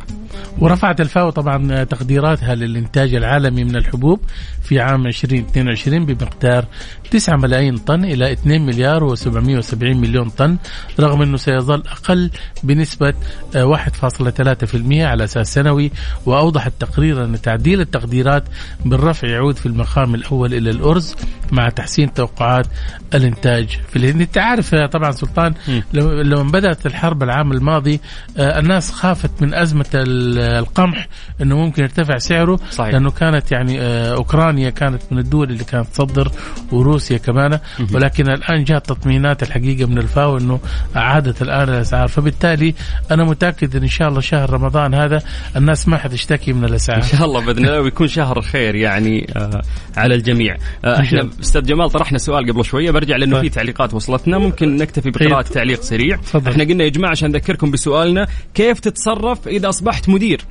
S1: ورفعت الفاو طبعا تقديراتها للإنتاج العالمي من الحبوب في عام 2022 بمقدار 9 ملايين طن إلى 2 مليار و770 مليون طن رغم أنه سيظل أقل بنسبة 1.3% على أساس سنوي وأوضح التقرير أن تعديل التقديرات بالرفع يعود في المقام الأول إلى الأرز مع تحسين توقعات الإنتاج في الهند أنت عارف طبعا سلطان لما بدأت الحرب العام الماضي آه، الناس خافت من أزمة القمح إنه ممكن يرتفع سعره صحيح. لأنه كانت يعني آه، أوكرانيا كانت من الدول اللي كانت تصدر وروسيا كمان ولكن الآن جاءت تطمينات الحقيقة من الفاو إنه عادت الآن الأسعار. فبالتالي أنا متأكد إن شاء الله شهر رمضان هذا الناس ما حتشتكي من الأسعار.
S2: إن شاء الله بإذن الله ويكون شهر خير يعني آه على الجميع. آه إحنا أستاذ جمال طرحنا سؤال قبل شوية برجع لأنه طيب. في تعليقات وصلتنا. ممكن نكتفي بقراءة تعليق سريع. فضل. إحنا قلنا يا جماعة عشان نذكركم بسؤالنا كيف تتصرف إذا أصبحت مدير؟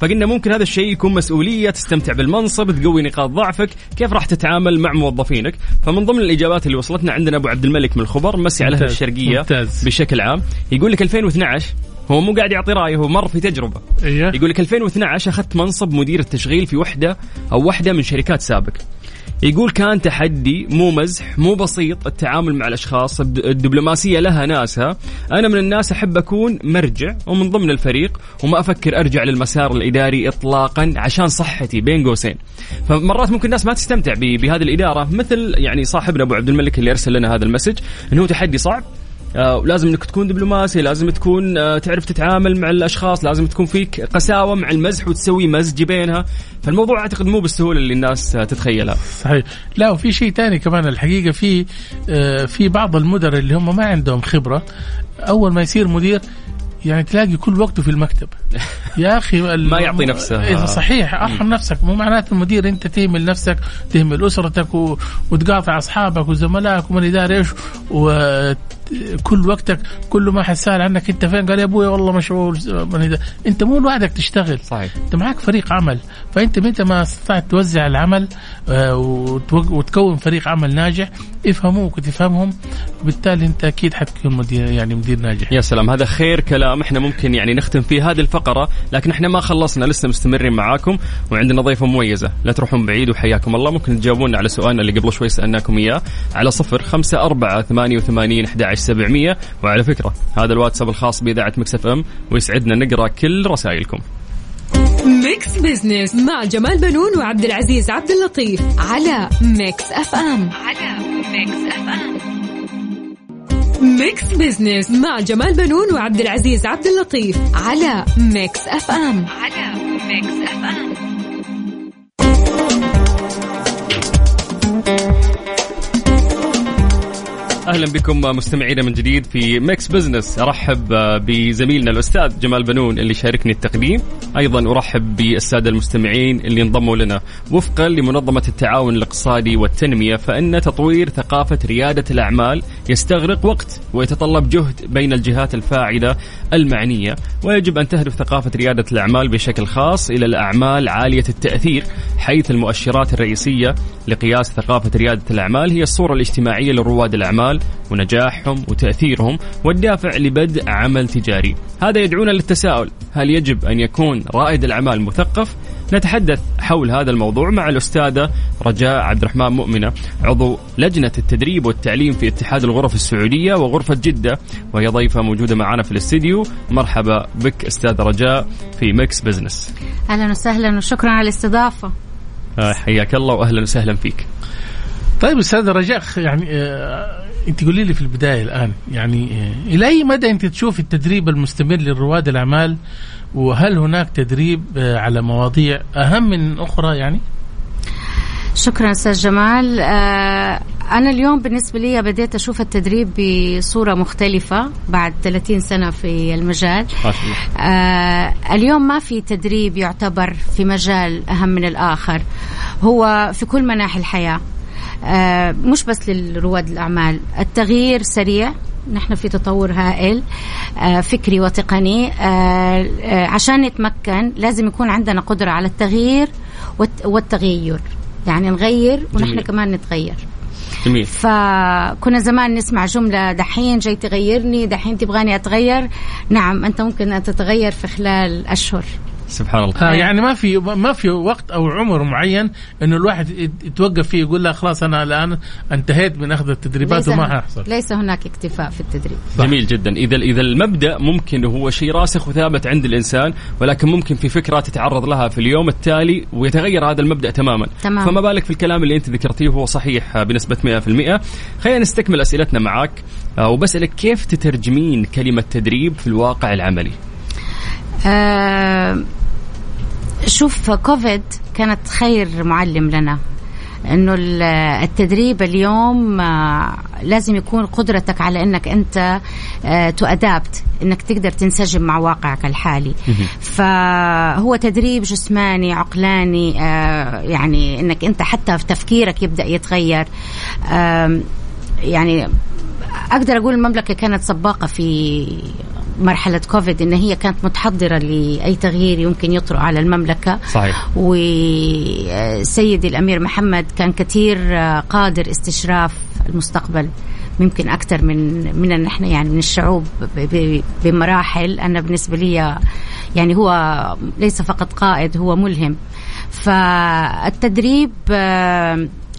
S2: فقلنا ممكن هذا الشيء يكون مسؤولية تستمتع بالمنصب تقوي نقاط ضعفك كيف راح تتعامل مع موظفينك فمن ضمن الإجابات اللي وصلتنا عندنا أبو عبد الملك من الخبر مسي على الشرقية ممتاز. بشكل عام يقول لك 2012 هو مو قاعد يعطي رأيه هو مر في تجربة إيه؟ يقول لك 2012 أخذت منصب مدير التشغيل في وحدة أو وحدة من شركات سابق يقول كان تحدي مو مزح مو بسيط التعامل مع الأشخاص الدبلوماسية لها ناسها أنا من الناس أحب أكون مرجع ومن ضمن الفريق وما أفكر أرجع للمسار الإداري اطلاقا عشان صحتي بين قوسين. فمرات ممكن الناس ما تستمتع بهذه الإدارة مثل يعني صاحبنا أبو عبد الملك اللي أرسل لنا هذا المسج إنه تحدي صعب آه لازم انك تكون دبلوماسي لازم تكون آه تعرف تتعامل مع الأشخاص لازم تكون فيك قساوة مع المزح وتسوي مزج بينها. فالموضوع أعتقد مو بالسهولة اللي الناس آه تتخيلها.
S1: صحيح. لا وفي شيء ثاني كمان الحقيقة في آه في بعض المدراء اللي هم ما عندهم خبرة أول ما يصير مدير يعني تلاقي كل وقته في المكتب. [LAUGHS] يا أخي
S2: ما يعطي نفسه.
S1: إذا صحيح ارحم نفسك. مو معناته المدير أنت تهمل نفسك تهمل أسرتك و... وتقاطع أصحابك وزملائك ومن ادري إيش و... كل وقتك كل ما حد سأل عنك أنت فين؟ قال يا أبوي والله مشغول أنت مو لوحدك تشتغل.
S2: صحيح.
S1: أنت معك فريق عمل. فأنت متى ما استطعت توزع العمل آه، وتكون فريق عمل ناجح يفهموك وتفهمهم. بالتالي أنت أكيد حتكون مدير يعني مدير ناجح.
S2: يا سلام هذا خير كلام إحنا ممكن يعني نختم فيه هذه الفقرة لكن إحنا ما خلصنا لسه مستمرين معاكم وعندنا ضيفة مميزة. لا تروحون بعيد وحياكم الله ممكن تجاوبونا على سؤالنا اللي قبل شوي سألناكم إياه على صفر خمسة أربعة ثمانية وثمانين أحد سبعمية. وعلى فكرة هذا الواتساب الخاص بإذاعة Mix FM ويسعدنا نقرأ كل رسائلكم.
S3: Mix Business مع جمال بنون وعبد العزيز عبد اللطيف على Mix FM. على Mix FM. Mix Business مع جمال بنون وعبد العزيز عبد اللطيف على Mix FM. على Mix FM.
S2: أهلا بكم مستمعينا من جديد في Mix Business أرحب بزميلنا الأستاذ جمال بنون اللي شاركني التقديم. أيضا أرحب بالسادة المستمعين اللي انضموا لنا. وفقا لمنظمة التعاون الاقتصادي والتنمية فإن تطوير ثقافة ريادة الأعمال يستغرق وقت ويتطلب جهد بين الجهات الفاعلة المعنية. ويجب أن تهدف ثقافة ريادة الأعمال بشكل خاص إلى الأعمال عالية التأثير حيث المؤشرات الرئيسية لقياس ثقافة ريادة الأعمال هي الصورة الاجتماعية لرواد الأعمال الأعمال ونجاحهم وتأثيرهم والدافع لبدء عمل تجاري. هذا يدعونا للتساؤل هل يجب أن يكون رائد الأعمال مثقف؟ نتحدث حول هذا الموضوع مع الأستاذة رجاء عبد الرحمن مؤمنة عضو لجنة التدريب والتعليم في اتحاد الغرف السعودية وغرفة جدة وهي ضيفة موجودة معنا في الاستديو. مرحبا بك أستاذة رجاء في Mix Business.
S4: أهلا وسهلا وشكرا على الاستضافة.
S2: آه، حياك الله وأهلا وسهلا فيك.
S1: طيب أستاذ رجاء يعني آه، أنت قولي لي في البداية الآن يعني آه، إلى أي مدى أنت تشوف التدريب المستمر لرواد الأعمال؟ وهل هناك تدريب آه، على مواضيع أهم من أخرى يعني؟
S4: شكرا أستاذ جمال. آه، أنا اليوم بالنسبة لي بديت أشوف التدريب بصورة مختلفة بعد 30 سنة في المجال. آه اليوم ما في تدريب يعتبر في مجال أهم من الآخر هو في كل مناحي الحياة. مش بس لرواد الأعمال التغيير سريع نحن في تطور هائل آه، فكري وتقني آه، عشان نتمكن لازم يكون عندنا قدرة على التغيير والتغير يعني نغير ونحن جميل. كمان نتغير. جميل. فكنا زمان نسمع جملة دحين جاي تغيرني دحين تبغاني أتغير. نعم أنت ممكن أن تتغير في خلال أشهر.
S2: سبحان الله.
S1: آه يعني ما في ما في وقت أو عمر معين إنه الواحد يتوقف فيه يقول لا خلاص أنا الآن انتهيت من أخذ التدريبات وما حيحصل
S4: ليس هناك اكتفاء في التدريب.
S2: صح. جميل جدا. اذا إذا المبدأ ممكن هو شيء راسخ وثابت عند الإنسان ولكن ممكن في فكرة تتعرض لها في اليوم التالي ويتغير هذا المبدأ تماما. تمام. فما بالك في الكلام اللي أنت ذكرتيه وهو صحيح بنسبة 100% خلينا نستكمل أسئلتنا معك آه، وبسألك كيف تترجمين كلمة تدريب في الواقع العملي؟
S4: آه شوف كوفيد كانت خير معلم لنا إنه التدريب اليوم آه، لازم يكون قدرتك على إنك أنت تؤدابت آه، إنك تقدر تنسجم مع واقعك الحالي. فهو تدريب جسماني عقلاني يعني إنك أنت حتى في تفكيرك يبدأ يتغير. يعني أقدر أقول المملكة كانت سباقة في مرحلة كوفيد إن هي كانت متحضرة لأي تغيير يمكن يطرأ على المملكة.
S2: صحيح.
S4: وسيدي الأمير محمد كان كثير قادر استشراف المستقبل ممكن أكثر من من نحن يعني من الشعوب بمراحل. أنا بالنسبة لي يعني هو ليس فقط قائد هو ملهم. فالتدريب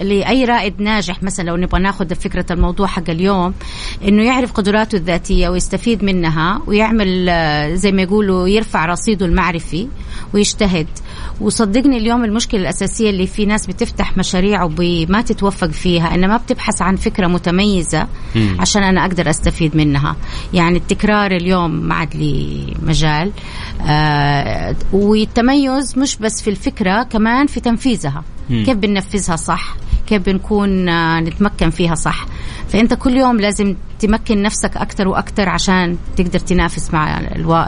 S4: لأي رائد ناجح مثلا لو نبغى ناخذ فكرة الموضوع حق اليوم إنه يعرف قدراته الذاتية ويستفيد منها ويعمل آه، زي ما يقولوا يرفع رصيده المعرفي ويجتهد. وصدقني اليوم المشكلة الأساسية اللي في ناس بتفتح مشاريع وما تتوفق فيها انما بتبحث عن فكرة متميزة عشان أنا أقدر أستفيد منها. يعني التكرار اليوم ما عاد لي مجال آه والتميز مش بس في الفكرة كمان في تنفيذها. كيف بننفذها صح؟ كيف بنكون آه، نتمكن فيها صح؟ فأنت كل يوم لازم تمكن نفسك أكثر وأكثر عشان تقدر تنافس مع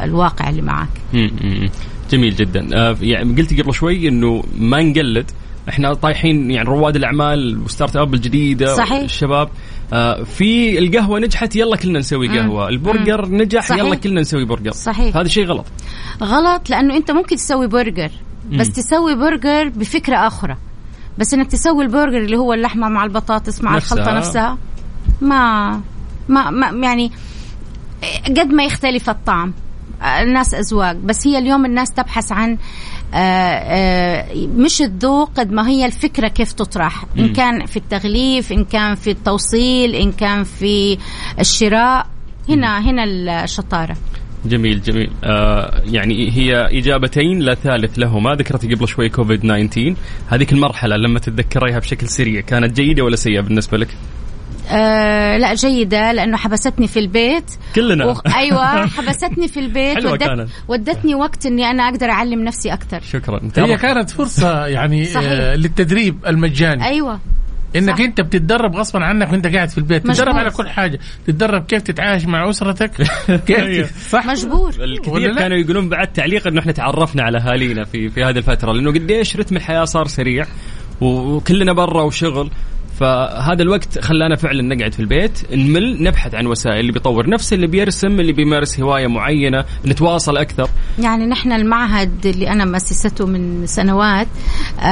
S4: الواقع اللي معك
S2: جميل جدا. آه، يعني قلتي قبل شوي إنه ما نقلد. إحنا طايحين يعني رواد الأعمال و startup الجديدة
S4: صحيح.
S2: الشباب. آه في القهوة نجحت يلا كلنا نسوي قهوة. البرجر نجح
S4: صحيح.
S2: يلا كلنا نسوي برجر.
S4: صحيح.
S2: هذا شيء غلط.
S4: غلط لأنه أنت ممكن تسوي برجر بس تسوي برجر بفكرة أخرى بس إنك تسوي البرجر اللي هو اللحمة مع البطاطس مع
S2: نفسها.
S4: الخلطة نفسها. ما ما, ما يعني قد ما يختلف الطعم. الناس أذواق. بس هي اليوم الناس تبحث عن آه، آه، مش الذوق قد ما هي الفكرة كيف تطرح. إن كان في التغليف إن كان في التوصيل إن كان في الشراء. هنا هنا الشطارة.
S2: جميل جميل. آه يعني هي إجابتين لا ثالث لهما. ذكرتي قبل شوي كوفيد 19 هذيك المرحلة لما تتذكريها بشكل سريع كانت جيدة ولا سيئة بالنسبة لك؟
S4: آه لا جيدة لأنه حبستني في البيت.
S2: كلنا.
S4: و... أيوة حبستني في البيت.
S2: حلوة
S4: ودت...
S2: كانت.
S4: ودتني وقت إني أنا أقدر أعلم نفسي أكثر.
S2: شكرا.
S1: هي كانت فرصة يعني
S4: صحيح.
S1: آه للتدريب المجاني.
S4: أيوة.
S1: إنك
S4: صح.
S1: أنت بتتدرب غصبا عنك وأنت قاعد في البيت. تتدرب على كل حاجة. تتدرب كيف تتعايش مع أسرتك. [LAUGHS] كيف صح.
S4: مجبور.
S2: الكثير؟ كانوا يقولون بعد تعليق إنه إحنا تعرفنا على أهالينا في في هذه الفترة لأنه قديش رتم الحياة صار سريع وكلنا برا وشغل. فهذا الوقت خلانا فعلا نقعد في البيت نمل نبحث عن وسائل اللي بيطور نفسه اللي بيرسم اللي بيمارس هواية معينة نتواصل أكثر.
S4: يعني نحن المعهد اللي أنا مؤسسته من سنوات آه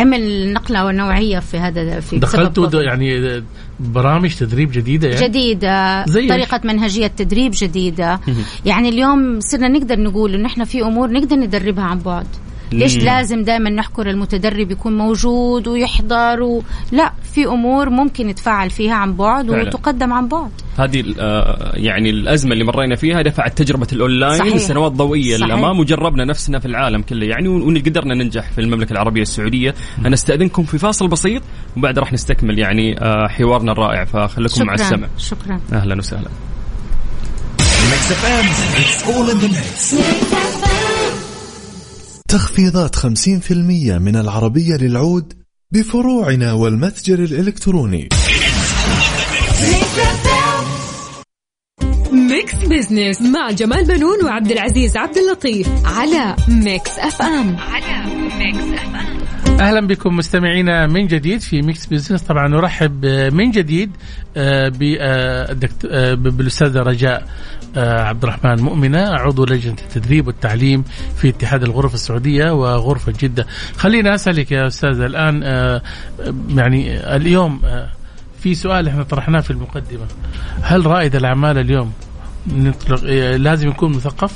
S4: عمل نقلة نوعية في هذا في بسبب
S1: دخلتوا د-
S4: كوفيد.
S1: يعني برامج تدريب جديدة يعني؟
S4: جديدة.
S1: زي؟
S4: طريقة منهجية تدريب جديدة. يعني اليوم صرنا نقدر نقول إنه إحنا في أمور نقدر ندربها عن بعد. ليش
S2: مم.
S4: لازم دائما نحكر المتدرب يكون موجود ويحضر و... لا في أمور ممكن يتفاعل فيها عن بعد
S2: فعلا.
S4: وتقدم عن بعد
S2: هذه آه، يعني الأزمة اللي مرينا فيها دفعت تجربة الأونلاين
S4: صحيح.
S2: سنوات ضوئية
S4: صحيح.
S2: للأمام وجربنا نفسنا في العالم كله يعني وقدرنا ننجح في المملكة العربية السعودية أنا استاذنكم في فاصل بسيط وبعد راح نستكمل يعني آه، حوارنا الرائع فخليكم مع السمع
S4: شكرا
S2: أهلا وسهلا
S5: Mix FM, it's all in the mix. تخفيضات 50% من العربية للعود بفروعنا والمتجر الإلكتروني.
S3: Mix Business مع جمال بنون وعبد العزيز عبد اللطيف على Mix FM. على Mix FM.
S1: أهلا بكم مستمعينا من جديد في Mix Business طبعا نرحب آه، من جديد آه، آه، بالأستاذة رجاء عبد الرحمن مؤمنة عضو لجنة التدريب والتعليم في اتحاد الغرف السعودية وغرفة جدة. خليني أسألك يا استاذه الآن آه، يعني اليوم آه، في سؤال إحنا طرحناه في المقدمة هل رائد الأعمال اليوم نطلق آه، لازم يكون مثقف؟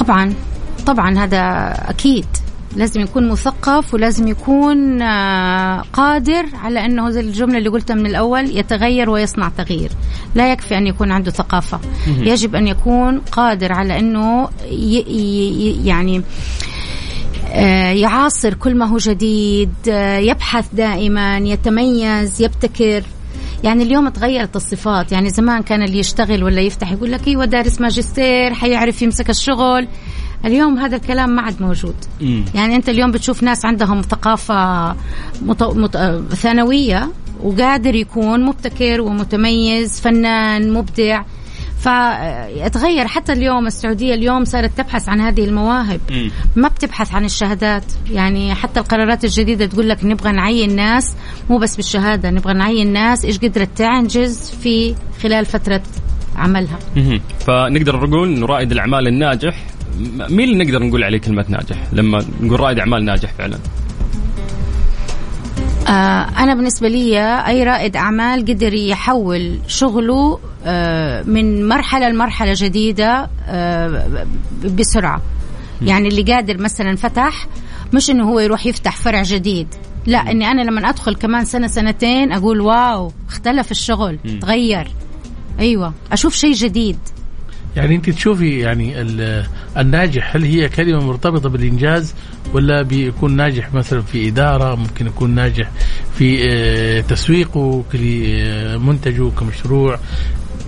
S4: طبعا طبعا هذا أكيد لازم يكون مثقف ولازم يكون آه، قادر على أنه زي الجملة اللي قلتها من الأول يتغير ويصنع تغيير. لا يكفي أن يكون عنده ثقافة. يجب أن يكون قادر على أنه يعني آه، يعاصر كل ما هو جديد آه، يبحث دائما يتميز يبتكر. يعني اليوم تغيرت الصفات. يعني زمان كان اللي يشتغل ولا يفتح يقول لك أيوه دارس ماجستير حيعرف يمسك الشغل. اليوم هذا الكلام ما عاد موجود.
S2: مم.
S4: يعني أنت اليوم بتشوف ناس عندهم ثقافة مط... مط... ثانوية وقادر يكون مبتكر ومتميز فنان مبدع. فيتغير حتى اليوم السعودية اليوم صارت تبحث عن هذه المواهب.
S2: مم.
S4: ما بتبحث عن الشهادات. يعني حتى القرارات الجديدة تقول لك نبغى نعين ناس. مو بس بالشهادة نبغى نعين ناس. إيش قدرت تنجز في خلال فترة عملها.
S2: مهم. فنقدر نقول إنه رائد الأعمال الناجح م- مين اللي نقدر نقول عليه كلمة ناجح؟ لما نقول رائد أعمال ناجح فعلا.
S4: آه أنا بالنسبة لي أي رائد أعمال قدر يحول شغله آه من مرحلة لمرحلة جديدة آه بسرعة. يعني اللي قادر مثلا فتح مش إنه هو يروح يفتح فرع جديد. لا إني أنا لما أدخل كمان سنة سنتين أقول واو اختلف الشغل تغير. أيوه أشوف شيء جديد.
S1: يعني انت تشوفي يعني ال- الناجح هل هي كلمة مرتبطة بالإنجاز ولا بيكون ناجح مثلا في إدارة ممكن يكون ناجح في آه، تسويقه لمنتجه كمشروع؟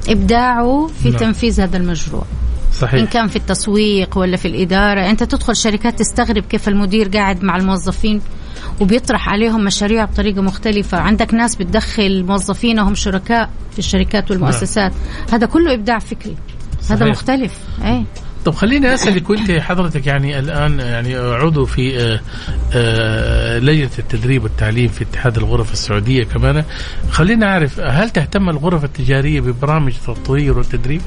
S4: إبداعه في
S1: نعم.
S4: تنفيذ هذا المشروع. إن
S1: صحيح
S4: كان في التسويق ولا في الإدارة. أنت تدخل شركات تستغرب كيف المدير قاعد مع الموظفين وبيطرح عليهم مشاريع بطريقة مختلفة. عندك ناس بتدخل موظفينهم شركاء في الشركات والمؤسسات. هذا كله إبداع فكري. هذا
S1: صحيح.
S4: مختلف إيه
S1: طب خليني اسالك وانت حضرتك يعني الآن يعني عضو في آه، آه، لجنة التدريب والتعليم في اتحاد الغرف السعودية كمان خلينا أعرف هل تهتم الغرف التجارية ببرامج التطوير والتدريب؟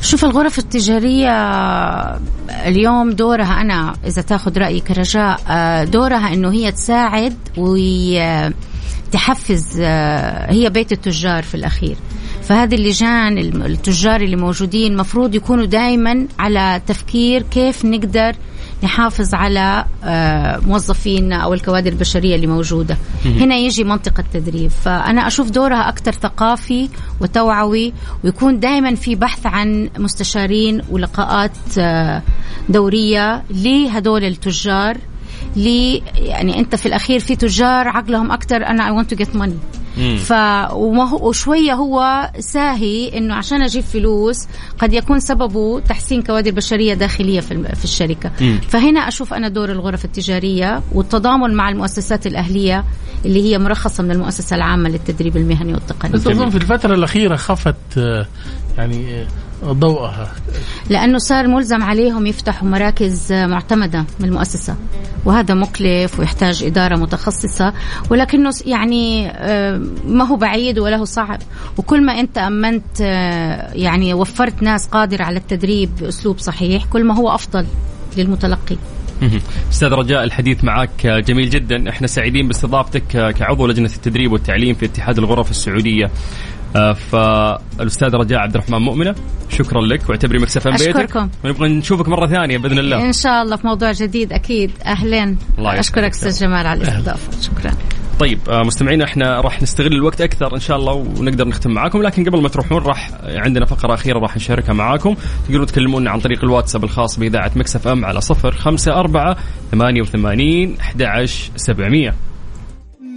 S4: شوف الغرف التجارية اليوم دورها أنا إذا تاخذ رأيي كرجاء آه، دورها أنه هي تساعد وتحفز هي بيت التجار في الأخير فهذه اللجان التجار اللي موجودين مفروض يكونوا دائما على تفكير كيف نقدر نحافظ على آه، موظفينا أو الكوادر البشرية اللي موجودة. هنا يجي منطقة تدريب فأنا أشوف دورها أكثر ثقافي وتوعوي ويكون دائما في بحث عن مستشارين ولقاءات آه، دورية لهدول التجار لي يعني انت في الأخير في تجار عقلهم أكثر أنا اي ونت تو جيت ماني ف وشوية هو ساهي إنه عشان أجيب فلوس قد يكون سببه تحسين كوادر بشرية داخلية في, في الشركة. مم. فهنا أشوف أنا دور الغرف التجارية والتضامن مع المؤسسات الأهلية اللي هي مرخصة من المؤسسة العامة للتدريب المهني والتقني.
S1: بس أظن في الفترة الأخيرة خفت آه، يعني ضوءها.
S4: لأنه صار ملزم عليهم يفتحوا مراكز معتمدة من المؤسسة وهذا مكلف ويحتاج إدارة متخصصة ولكنه يعني آه، ما هو بعيد ولا هو صعب. وكل ما أنت أمنت آه، يعني وفرت ناس قادره على التدريب بأسلوب صحيح كل ما هو أفضل للمتلقي.
S2: أستاذ رجاء الحديث معك جميل جدا. إحنا سعيدين باستضافتك كعضو لجنة التدريب والتعليم في اتحاد الغرف السعودية. آه، آه، فالأستاذ رجاء عبد الرحمن مؤمنة شكرا لك واعتبري Mix FM بيتك. أشكركم. ونبغى نشوفك مرة ثانية بإذن الله.
S4: إن شاء الله في موضوع جديد أكيد. اهلين الله أشكرك أستاذ جمال على الاستضافه شكرا.
S2: طيب آه، مستمعينا إحنا راح نستغل الوقت أكثر إن شاء الله ونقدر نختم معاكم لكن قبل ما تروحون راح عندنا فقرة أخيرة راح نشاركها معاكم. تقدرون تكلمونا عن طريق الواتساب الخاص بإذاعة Mix FM على 054 88 11700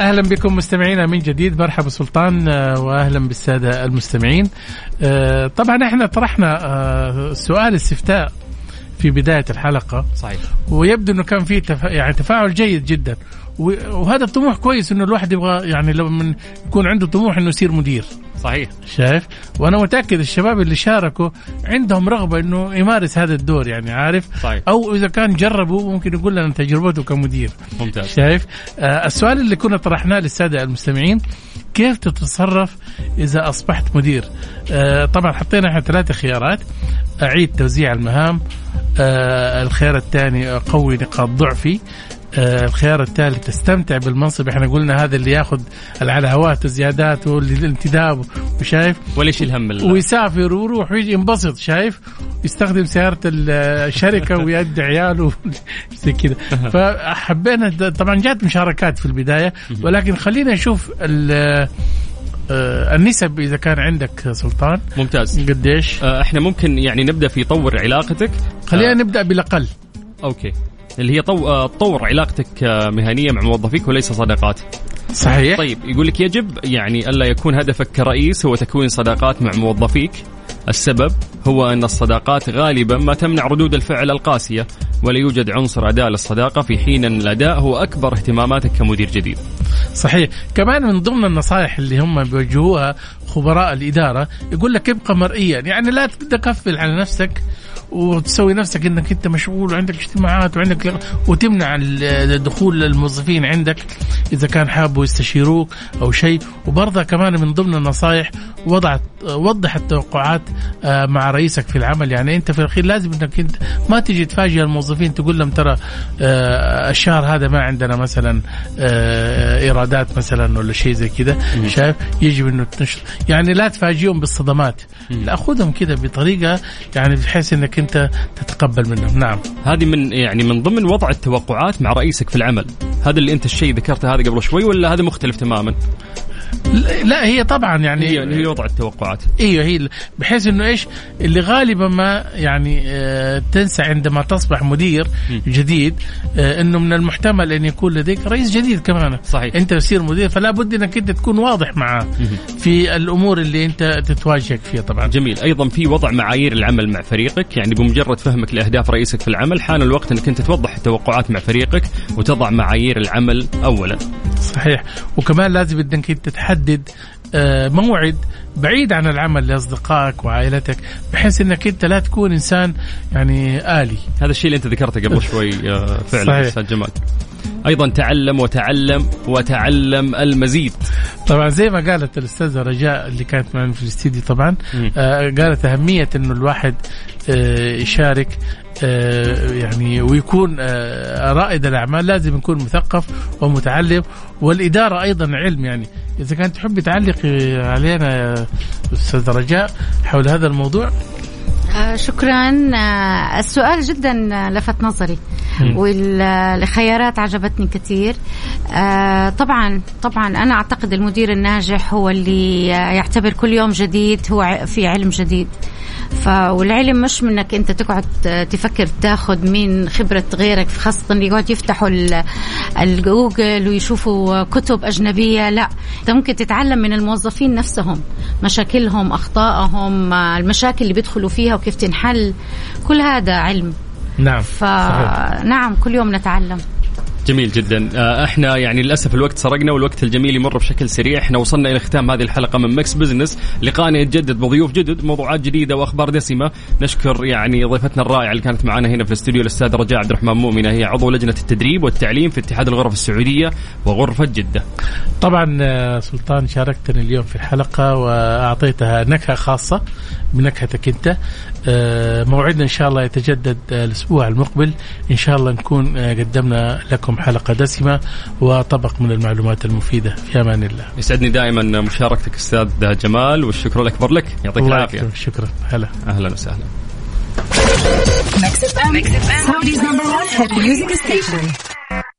S1: أهلا بكم مستمعينا من جديد. مرحبا سلطان آه، واهلا بالسادة المستمعين. آه، طبعا إحنا طرحنا آه، سؤال استفتاء في بداية الحلقة.
S2: صحيح.
S1: ويبدو إنه كان في تفا... يعني تفاعل جيد جدا. وهذا الطموح كويس إنه الواحد يبغى يعني لو من يكون عنده طموح إنه يصير مدير.
S2: صحيح.
S1: شايف؟ وأنا متأكد الشباب اللي شاركوا عندهم رغبة إنه يمارس هذا الدور يعني عارف؟
S2: صحيح.
S1: أو إذا كان جربوا ممكن يقول لنا تجربته كمدير.
S2: ممتاز.
S1: شايف؟ آه السؤال اللي كنا طرحناه للسادة المستمعين كيف تتصرف إذا أصبحت مدير؟ آه طبعا حطينا إحنا ثلاثة خيارات. أعيد توزيع المهام. آه الخيار الثاني قوي نقاط ضعفي. الخيار الثالث تستمتع بالمنصب. إحنا قلنا هذا اللي ياخذ العلاوات والزيادات والانتداب وشايف
S2: وليش الهم الله.
S1: ويسافر ويروح ويجي ينبسط شايف؟ يستخدم سيارة الشركة [LAUGHS] ويدي عياله [LAUGHS] زي كذا. [LAUGHS] فحبينا طبعا جات مشاركات في البداية ولكن خلينا نشوف آه، النسب إذا كان عندك سلطان.
S2: ممتاز.
S1: قديش؟
S2: آه، إحنا ممكن يعني نبدأ في طور علاقتك.
S1: خلينا آه. نبدأ بالأقل.
S2: أوكي. اللي هي طو... تطور علاقتك مهنية مع موظفيك وليس صداقات.
S1: صحيح.
S2: طيب يقول لك يجب يعني ألا يكون هدفك كرئيس هو تكوين صداقات مع موظفيك. السبب هو أن الصداقات غالبا ما تمنع ردود الفعل القاسية ولا يوجد عنصر اداء للصداقة في حين أن الأداء هو أكبر اهتماماتك كمدير جديد.
S1: صحيح، كمان من ضمن النصائح اللي هم بيوجهوها خبراء الإدارة يقول لك ابقى مرئيا، يعني لا تكفل على نفسك. وتسوي نفسك إنك أنت مشغول وعندك اجتماعات وعندك وتمنع دخول الموظفين عندك إذا كان حابوا يستشيروك أو شيء. وبرضه كمان من ضمن النصائح وضعت وضح التوقعات آه، مع رئيسك في العمل. يعني أنت في الأخير لازم إنك أنت ما تجي تفاجئ الموظفين تقول لهم ترى آه، الشهر هذا ما عندنا مثلا آه، إيرادات مثلا ولا شيء زي كذا. شايف؟ يجب إنه تنشر. يعني لا تفاجئهم بالصدمات. لا خذهم كذا بطريقة يعني بحيث إنك انت تتقبل منهم. نعم.
S2: هذه من يعني من ضمن وضع التوقعات مع رئيسك في العمل. هذا اللي أنت الشيء ذكرته هذا قبل شوي ولا هذا مختلف تماما؟
S1: لا هي طبعا يعني
S2: هي هي وضع التوقعات.
S1: أيوه هي بحيث إنه إيش؟ اللي غالبا ما يعني آه تنسى عندما تصبح مدير جديد آه إنه من المحتمل أن يكون لديك رئيس جديد كمان.
S2: صحيح.
S1: أنت تصير مدير فلا بد إنك أنت تكون واضح معاه في الأمور اللي أنت تتواجهك فيها طبعا.
S2: جميل. أيضا في وضع معايير العمل مع فريقك. يعني بمجرد فهمك لأهداف رئيسك في العمل حان الوقت إنك أنت توضح التوقعات مع فريقك وتضع معايير العمل اولا.
S1: صحيح. وكمان لازم انك أنت تحدد آه، موعد بعيد عن العمل لأصدقائك وعائلتك بحيث إنك أنت لا تكون إنسان يعني آلي.
S2: هذا الشيء اللي أنت ذكرته قبل [LAUGHS] شوي آه، فعلا أستاذ جمال. أيضا تعلم وتعلم وتعلم المزيد.
S1: طبعا زي ما قالت الأستاذة رجاء اللي كانت معنا في الاستديو طبعا آه قالت أهمية إنه الواحد آه يشارك آه يعني ويكون آه رائد الأعمال لازم يكون مثقف ومتعلم والإدارة أيضا علم يعني. إذا كانت تحبي تعلقي علينا أستاذ رجاء حول هذا الموضوع.
S4: آه شكرا. السؤال جدا لفت نظري. والخيارات عجبتني كثير. آه طبعا طبعا أنا أعتقد المدير الناجح هو اللي يعتبر كل يوم جديد هو في علم جديد. والعلم مش منك أنت تقعد تفكر تاخذ من خبرة غيرك خاصة اللي يقعد يفتحوا الجوجل ويشوفوا كتب أجنبية لا. أنت ممكن تتعلم من الموظفين نفسهم مشاكلهم أخطائهم المشاكل اللي بيدخلوا فيها وكيف تنحل. كل هذا علم.
S1: نعم.
S4: فنعم كل يوم نتعلم.
S2: جميل جدا. آه، إحنا يعني للأسف الوقت سرقنا والوقت الجميل يمر بشكل سريع. إحنا وصلنا إلى ختام هذه الحلقة من Mix Business لقانا يتجدد بضيوف جدد موضوعات جديدة وأخبار دسمة. نشكر يعني ضيفتنا الرائعة اللي كانت معنا هنا في الاستوديو الاستاذ رجاء عبد الرحمن مؤمنه هي عضو لجنة التدريب والتعليم في اتحاد الغرف السعودية وغرفة جدة.
S1: طبعا آه، سلطان شاركتني اليوم في الحلقة وأعطيتها نكهة خاصة. بنكهتك أنت. موعدنا إن شاء الله يتجدد الأسبوع المقبل. إن شاء الله نكون قدمنا لكم حلقة دسمة وطبق من المعلومات المفيدة. في أمان الله.
S2: يسعدني دائما مشاركتك أستاذ جمال والشكر الأكبر لك يعطيك العافية.
S1: شكرا. هلا.
S2: أهلا وسهلا.
S3: Mix FM, Mix FM, Saudi's number one hit music station.